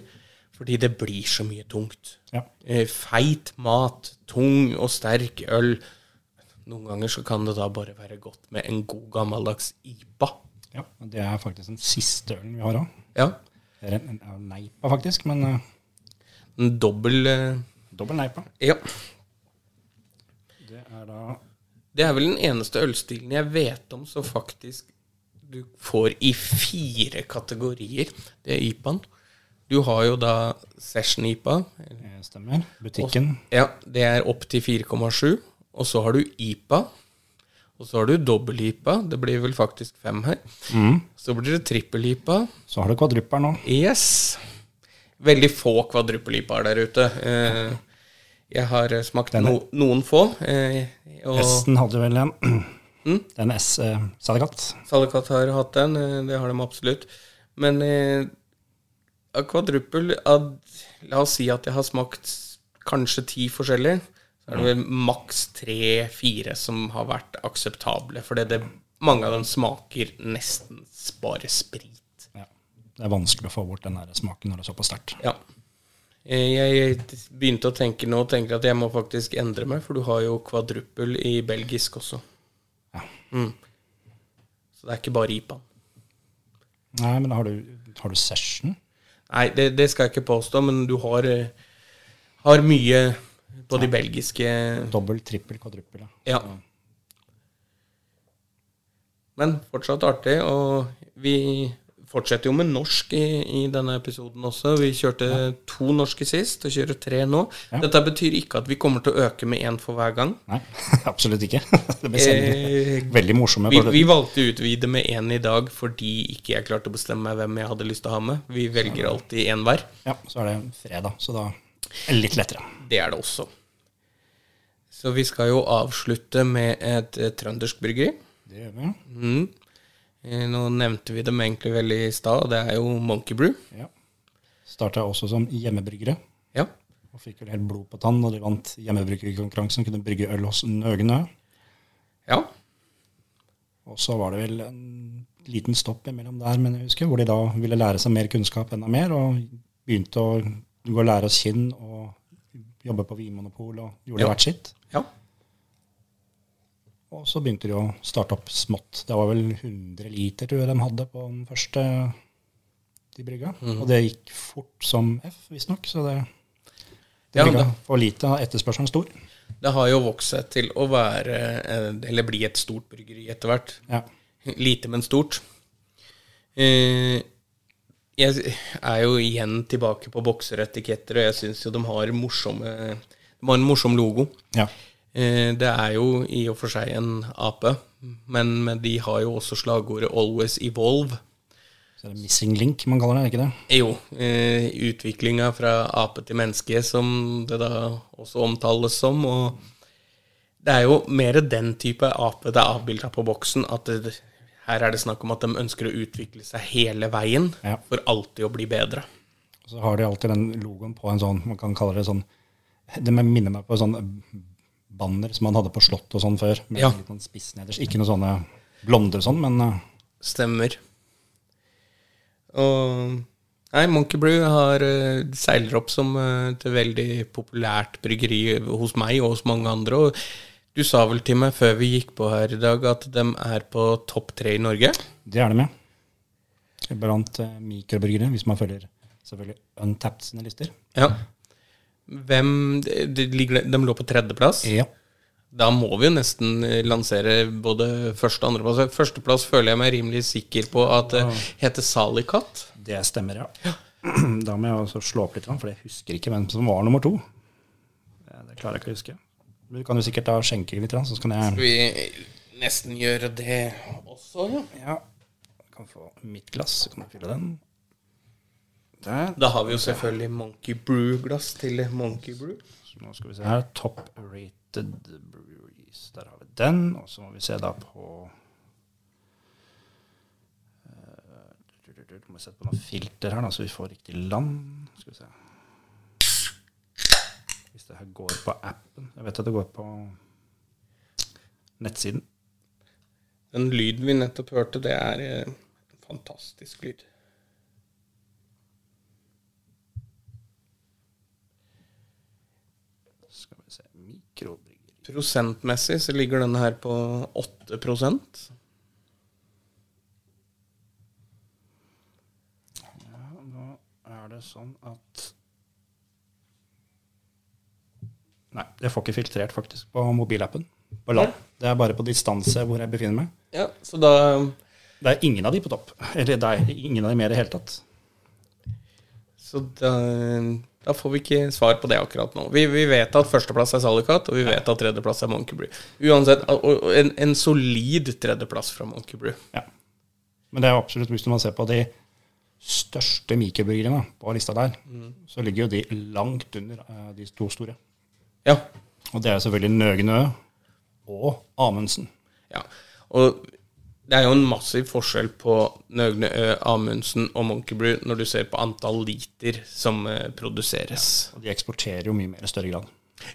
Fordi det blir så mye tungt.
Ja.
Eh, Feit mat, tung og sterk øl. Noen ganger så kan det da bare være godt med en god gammeldags IPA.
ja. og Det er faktisk den siste ølen vi har òg.
Ja,
Det er en, en neipa, faktisk, men uh,
en dobbel eh,
dobbel neipa.
Ja.
Det er da
Det er vel den eneste ølstilen jeg vet om så faktisk du får i fire kategorier. Det er IPA-en. Du har jo da Session IPA,
eh, stemmer. Butikken.
Ja, det er opp til 4,7. Og så har du IPA. Og så har du dobbel-IPA. Det blir vel faktisk fem her.
Mm.
Så blir det trippel-IPA.
Så har du kvadruppel nå.
Yes. Veldig få kvadruppel-IPA-er der ute. Eh, Jeg har eh, smakt no, noen få. eh, Og
S-en hadde vel en. (clears throat) Den S, uh, Salikat.
Salikat har hatt den. eh, Det har de absolutt. Men eh, kvadruppel La oss si at jeg har smakt kanskje ti forskjellige. Så er det vel maks tre-fire som har vært akseptable. For mange av dem smaker nesten bare sprit.
Ja. Det er vanskelig å få bort den der smaken når det er såpass sterkt.
Ja. Jeg begynte å tenke nå tenker at jeg må faktisk endre meg, for du har jo kvadruppel i belgisk også.
Ja.
Mm. Så det er ikke bare IPA.
Nei, men har du, har du session?
Nei, det, det skal jeg ikke påstå, men du har, eh, har mye på de belgiske
Dobbel, trippel, kvadruppel.
Ja. Men fortsatt artig, og vi fortsetter jo med norsk i, i denne episoden også. Vi kjørte to norske sist, og kjører tre nå.
Ja.
Dette betyr ikke at vi kommer til å øke med én for hver gang.
Nei, (laughs) absolutt ikke. (laughs) Det blir
Eh,
veldig morsomme.
Vi, vi valgte å utvide med én i dag fordi ikke jeg klarte å bestemme meg hvem jeg hadde lyst til å ha med. Vi velger alltid én hver.
Ja, så er det fredag, så da er det litt lettere.
Det er det også. Så vi skal jo avslutte med et eh, trøndersk bryggeri.
Det gjør vi.
Mm. Eh, Nå nevnte vi dem egentlig veldig i stad, og det er jo Monkey Brew.
Ja. Starta også som hjemmebryggere,
Ja.
og fikk vel helt blod på tann når de vant hjemmebryggerkonkurransen. Kunne brygge øl hos Nøgenø.
ja.
Og så var det vel en liten stopp imellom der, men jeg husker, hvor de da ville lære seg mer kunnskap enda mer, og begynte å gå og lære oss kinn og jobbe på Vinmonopol og gjorde
Ja.
hvert sitt.
Ja.
Og så begynte de å starte opp smått. Det var vel 100 liter tror jeg de hadde på den første de brygga.
Mm.
Og det gikk fort som F, visstnok. Så det,
Ja,
de brygga for lite, etterspørselen stor.
Det har jo vokst seg til å være eh, Eller bli et stort bryggeri etter hvert.
Ja.
Lite, men stort. Eh, jeg er jo igjen tilbake på bokseretiketter, og jeg syns jo de har morsomme De har en morsom logo.
ja.
Eh, Det er jo i og for seg en ape, men, men de har jo også slagordet 'always evolve'.
Så er det missing link man kaller det, er ikke det?
Jo, eh, utviklinga fra ape til menneske, som det da også omtales som. Og det er jo mer den type ape det er avbilda på boksen, at det, her er det snakk om at de ønsker å utvikle seg hele veien
Ja.
for alltid å bli bedre.
Og så har de alltid den logoen på en sånn, man kan kalle det sånn Det minner meg på en sånn banner som man hadde på slott og sånn før, med
Ja.
litt sånn spiss nederst. Ikke noen sånne blonder og sånn, men eh,
Stemmer. Og Nei, Monkey Brew har, eh, seiler opp som eh, et veldig populært bryggeri hos meg og hos mange andre. Og du sa vel til meg før vi gikk på her i dag at de er på topp tre i Norge?
det er det med. Blant mikrobryggere, hvis man følger selvfølgelig Untapped sine lister.
Ja. Hvem de, de, de lå på tredjeplass.
Ja.
Da må vi jo nesten eh, lansere både første og andreplass. Førsteplass føler jeg meg rimelig sikker på at det heter Salikat.
Det stemmer, ja. (clears throat) Da må jeg også slå opp litt, for jeg husker ikke hvem som var nummer to. Det klarer jeg ikke å huske. Du kan jo sikkert da skjenke litt, så
Skal vi nesten gjøre det også, ja?
Ja, jeg kan få mitt glass, så kan du fylle den. Der.
Da har vi jo selvfølgelig Monkey Brew-glass til Monkey Brew.
Så nå skal vi se her. Top rated breweries. Der har vi den. Og så må vi se da på eh, må sette på noen filter her, da, så vi får riktig land. Skal vi se. Hvis det her går på appen Jeg vet at det går på nettsiden.
Den lyden vi nettopp hørte, det er eh, en fantastisk lyd.
Skal vi se Mikrobryggeri.
Prosentmessig så ligger denne her på 8%
Ja, nå er det sånn at Nei, jeg får ikke filtrert faktisk på mobilappen. På ja. Det er bare på distanse hvor jeg befinner meg.
Ja, så da
Det er ingen av de på topp. Eller det er ingen av de mer i det hele tatt.
Så da, da får vi ikke svar på det akkurat nå. Vi, vi vet at førsteplass er Salicat, og vi vet at tredjeplass er Monkey Brew. Uansett, en, en solid tredjeplass fra Monkey Brew.
Ja. Men det er absolutt, hvis man ser på de største mikrobryggeriene på lista der, så ligger jo de langt under eh, de to store.
Ja.
Og det er selvfølgelig Nøgnø og Amundsen.
ja. Og det er jo en massiv forskjell på Nøgne Ø, Amundsen og Monkey Brew når du ser på antall liter som produseres. produseres.
Og de eksporterer jo mye mer i større grad.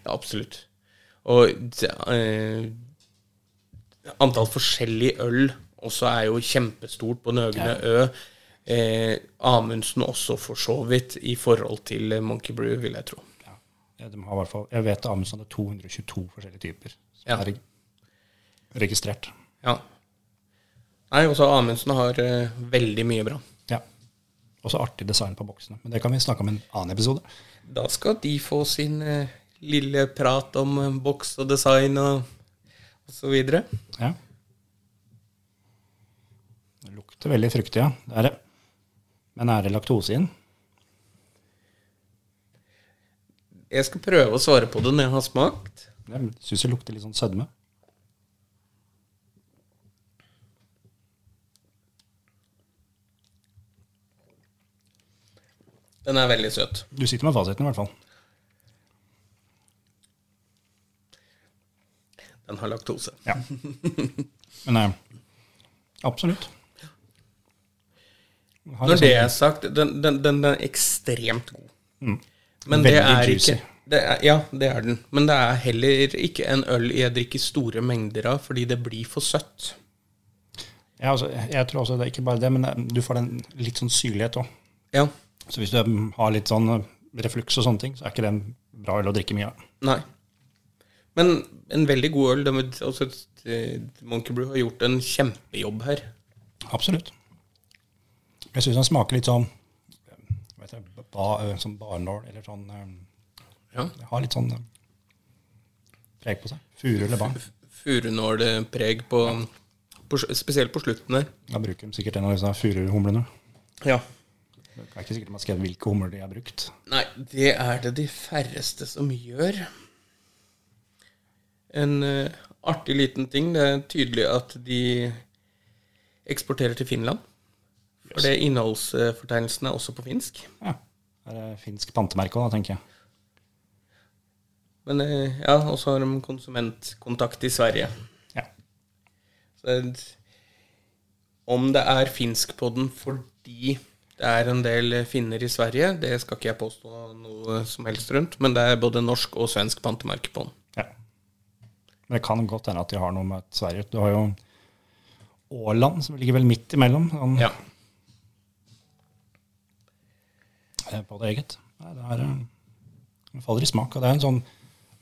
Ja, absolutt. Og eh, antall forskjellig øl også er jo kjempestort på Nøgne Ø. Eh, Amundsen også, for så vidt, i forhold til eh, Monkey Brew, vil jeg tro.
Ja. Ja, de har hvert fall, jeg vet Amundsen hadde 222 forskjellige typer som
Ja.
er registrert.
Ja. Nei, også Amundsen har uh, veldig mye bra.
Ja. Også artig design på boksene. Men det kan vi snakke om i en annen episode.
Da skal de få sin uh, lille prat om uh, boks og design og, og så videre.
Ja. Det lukter veldig fruktig, ja. Det er det. Men er det laktose i den?
Jeg skal prøve å svare på det når jeg har smakt.
Jeg syns det lukter litt sånn sødme.
Den er veldig søt.
Du sitter med fasiten i hvert fall.
Den har laktose.
Ja. Men eh, absolutt. Har
Når det er sagt, den, den, den er ekstremt god. Men
Mm. Veldig
det er
juicy.
ikke det er, Ja, det er den. Men det er heller ikke en øl jeg drikker store mengder av, fordi det blir for søtt.
Ja, altså, jeg tror også det er ikke bare det, men eh, du får den litt sånn syrlighet òg.
Ja.
Så hvis du har litt sånn eh, refluks og sånne ting, så er ikke det en bra øl å drikke mye av.
Nei. Men en veldig god øl. De, altså, eh, Monkey Brew har gjort en kjempejobb her.
Absolutt. Jeg syns den smaker litt sånn vet jeg, ba, sånn som barnål, eller sånn eh,
Ja.
Har litt sånn eh, preg på seg. Furu eller barn.
Furunålpreg på, på Spesielt på slutten der.
Da bruker de sikkert en av disse furuhumlene.
Ja.
Det er ikke sikkert de har skrevet hvilke humler de har brukt.
Nei, det er det de færreste som gjør. En uh, artig liten ting. Det er tydelig at de eksporterer til Finland. For det innholdsfortegnelsen er også på finsk.
Ja. Det er finsk pantemerke òg, tenker jeg.
Men eh, ja, og så har de konsumentkontakt i Sverige.
Ja.
Så om det er finsk på den fordi det er en del finner i Sverige, det skal ikke jeg påstå noe som helst rundt, men det er både norsk og svensk pantemerke på den.
ja. Men det kan godt hende at de har noe med Sverige. Du har jo Åland, som ligger vel midt imellom. Sånn,
Ja.
eh, På det eget. Nei, det, er, eh, det faller i smak. Og det er en sånn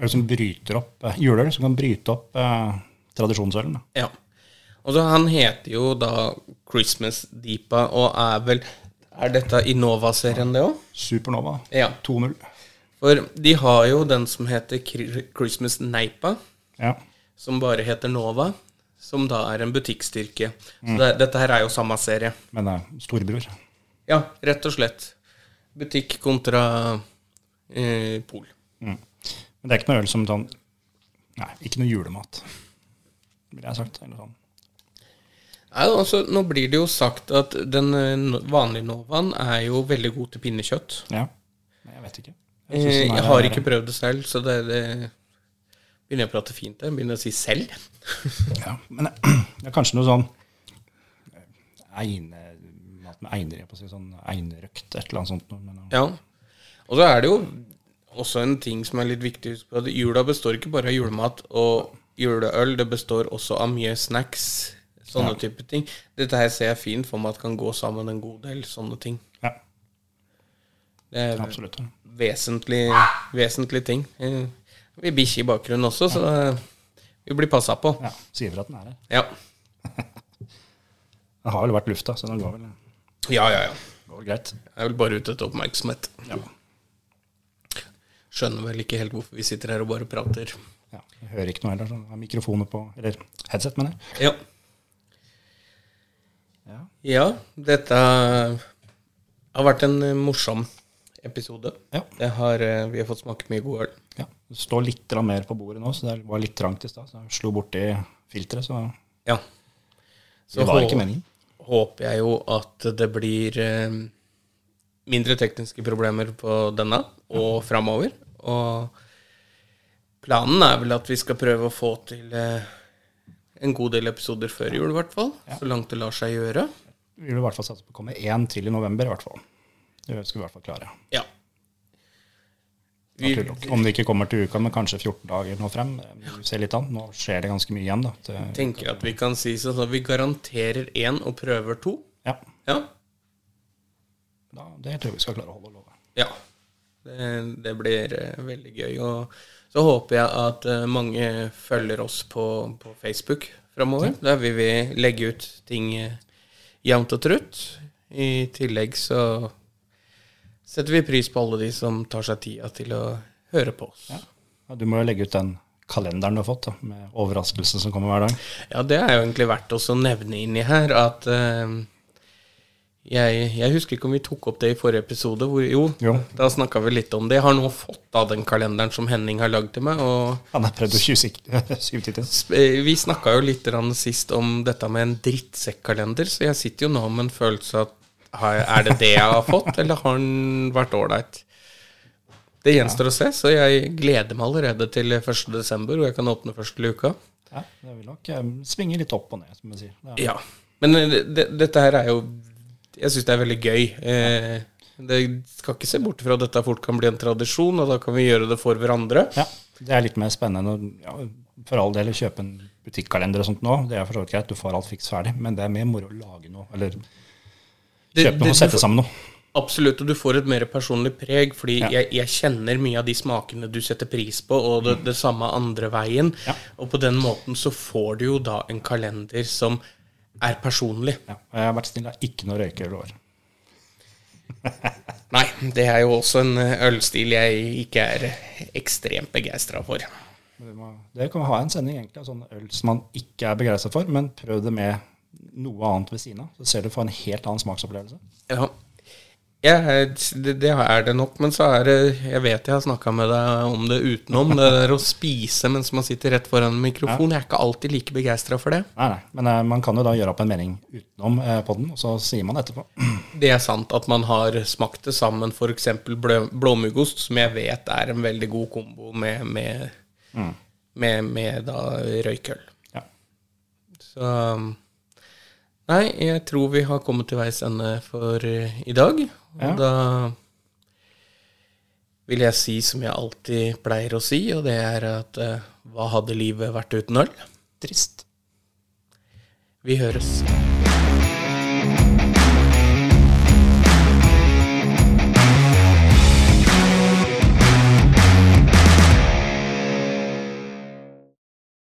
øl som bryter opp eh, juleøl, som kan bryte opp eh, tradisjonsølen.
Ja. Og så Han heter jo da Christmas Deepa, og er vel Er dette Innova-serien, det òg?
Supernova
Ja.
2-0.
For de har jo den som heter Christmas Neipa,
Ja.
som bare heter Nova, som da er en butikkstyrke. Så det, dette her er jo samme serie.
Men det er storebror.
Ja, rett og slett. Butikk kontra eh, pol.
Men det er ikke noe øl som sånn Nei, ikke noe julemat, ville jeg sagt. Eller sånn.
Nei, altså, nå blir det jo sagt at den eh, vanlige Novaen er jo veldig god til pinnekjøtt.
Ja. Jeg vet ikke. Jeg, den
Jeg har ikke prøvd det selv, så det, det begynner jeg å prate fint der. Begynner jeg å si selv. (laughs)
Ja, men (clears throat) det er kanskje noe sånn eine, mat med einer, jeg på å si, sånn einerøkt, et eller annet sånt. Men,
Ja. Og så er det jo også en ting som er litt viktig Jula består ikke bare av julemat og juleøl, det består også av mye snacks. Sånne type ting. Dette her ser jeg fint for meg at kan gå sammen en god del sånne ting.
ja,
Det er
absolutt.
vesentlig, vesentlig ting. Vi Vi bikkje i bakgrunnen også, så eh, vi blir passa på.
Ja, sier vel at den er her.
Ja. (laughs)
Den har vel vært lufta, så den går vel,
Ja, ja, ja.
går greit.
Jeg er vel bare ute etter oppmerksomhet.
Ja.
Skjønner vel ikke helt hvorfor vi sitter her og bare prater.
ja. Jeg hører ikke noe heller. Så jeg mikrofoner på Eller headset, mener jeg.
Ja.
Ja.
Ja, dette har vært en morsom episode.
Ja.
Har, eh, vi har fått smake mye god øl.
ja. Det står litt mer på bordet nå, så det var litt trangt i stad. Så jeg slo borti filteret, så
Ja. Så
det var ikke meningen.
håper jeg jo at det blir eh, mindre tekniske problemer på denne og framover. Og planen er vel at vi skal prøve å få til eh, en god del episoder før jul, i hvert fall. Så langt det lar seg gjøre.
Vi vil i hvert fall satse på å komme én til i november, i hvert fall. Det skal vi i hvert fall klare.
Ja. Vi,
Om det ikke kommer til uka, men kanskje 14 dager nå frem. vi se litt an. Nå skjer det ganske mye igjen, da. Det,
tenker at vi kan si sånn at vi garanterer én og prøver to.
ja,
Ja.
da, det tror jeg vi skal klare å holde love.
ja. Det, det blir eh, veldig gøy. Og så håper jeg at eh, mange følger oss på, på Facebook framover. Der vil vi legge ut ting eh, jevnt og trutt. I tillegg så setter vi pris på alle de som tar seg tida til å høre på oss.
Ja. Du må jo legge ut den kalenderen du har fått, da, med overraskelser som kommer hver dag.
Ja, det er jo egentlig verdt å nevne inni her at eh, jeg, jeg husker ikke om vi tok opp det i forrige episode. Hvor, jo,
Jo.
da snakka vi litt om det. Jeg har nå fått av den kalenderen som Henning har lagd til meg. Og
Han har prøvd å
tjuvsikte. (laughs) eh, vi snakka jo litt sist om dette med en drittsekkalender, så jeg sitter jo nå med en følelse at er det det jeg har fått, eller har den vært ålreit? Det gjenstår å se, så jeg gleder meg allerede til 1. desember, hvor jeg kan åpne første luka.
Ja, det vil nok eh, svinge litt opp og ned, som man sier. Er,
Ja. Men eh, det, dette her er jo Jeg syns det er veldig gøy. Eh, det skal ikke se bort fra at dette fort kan bli en tradisjon, og da kan vi gjøre det for hverandre.
ja, det er litt mer spennende. å- Ja, for all del å kjøpe en butikkalender og sånt nå, det er for så vidt greit, du får alt fiks ferdig, men det er mer moro å lage noe, eller kjøpe
det-
noe og sette
får-
sammen noe.
Absolutt, og du får et mer personlig preg, fordi
Ja.
jeg, jeg kjenner mye av de smakene du setter pris på, og det, det samme andre veien.
Ja.
Og på den måten så får du jo da en kalender som er personlig.
Ja, jeg har vært snill, jeg har ikke noe røyker i år. (laughs)
Nei, det er jo også en eh, ølstil jeg ikke er ekstremt begeistra for.
Det kan vi ha en sending egentlig av sånne øl som man ikke er begeistra for, men prøv det med noe annet ved siden av. Så ser du for en helt annen smaksopplevelse.
Ja. Ja, det, det er det nok, men så er det Jeg vet jeg har snakka med deg om det utenom. Det der å spise mens man sitter rett foran en mikrofon. Jeg er ikke alltid like begeistra for det.
Nei, nei, men eh, man kan jo da gjøre opp en mening utenom eh, podden, og så sier man etterpå. (clears throat)
Det er sant at man har smakt det sammen, f.eks. blåmuggost, som jeg vet er en veldig god kombo med, med, med, med da røykøl.
Ja.
Så Nei, jeg tror vi har kommet til veis ende for eh, i dag. Og
Ja.
da vil jeg si som jeg alltid pleier å si, og det er at uh, hva hadde livet vært uten øl?
Trist.
Vi høres.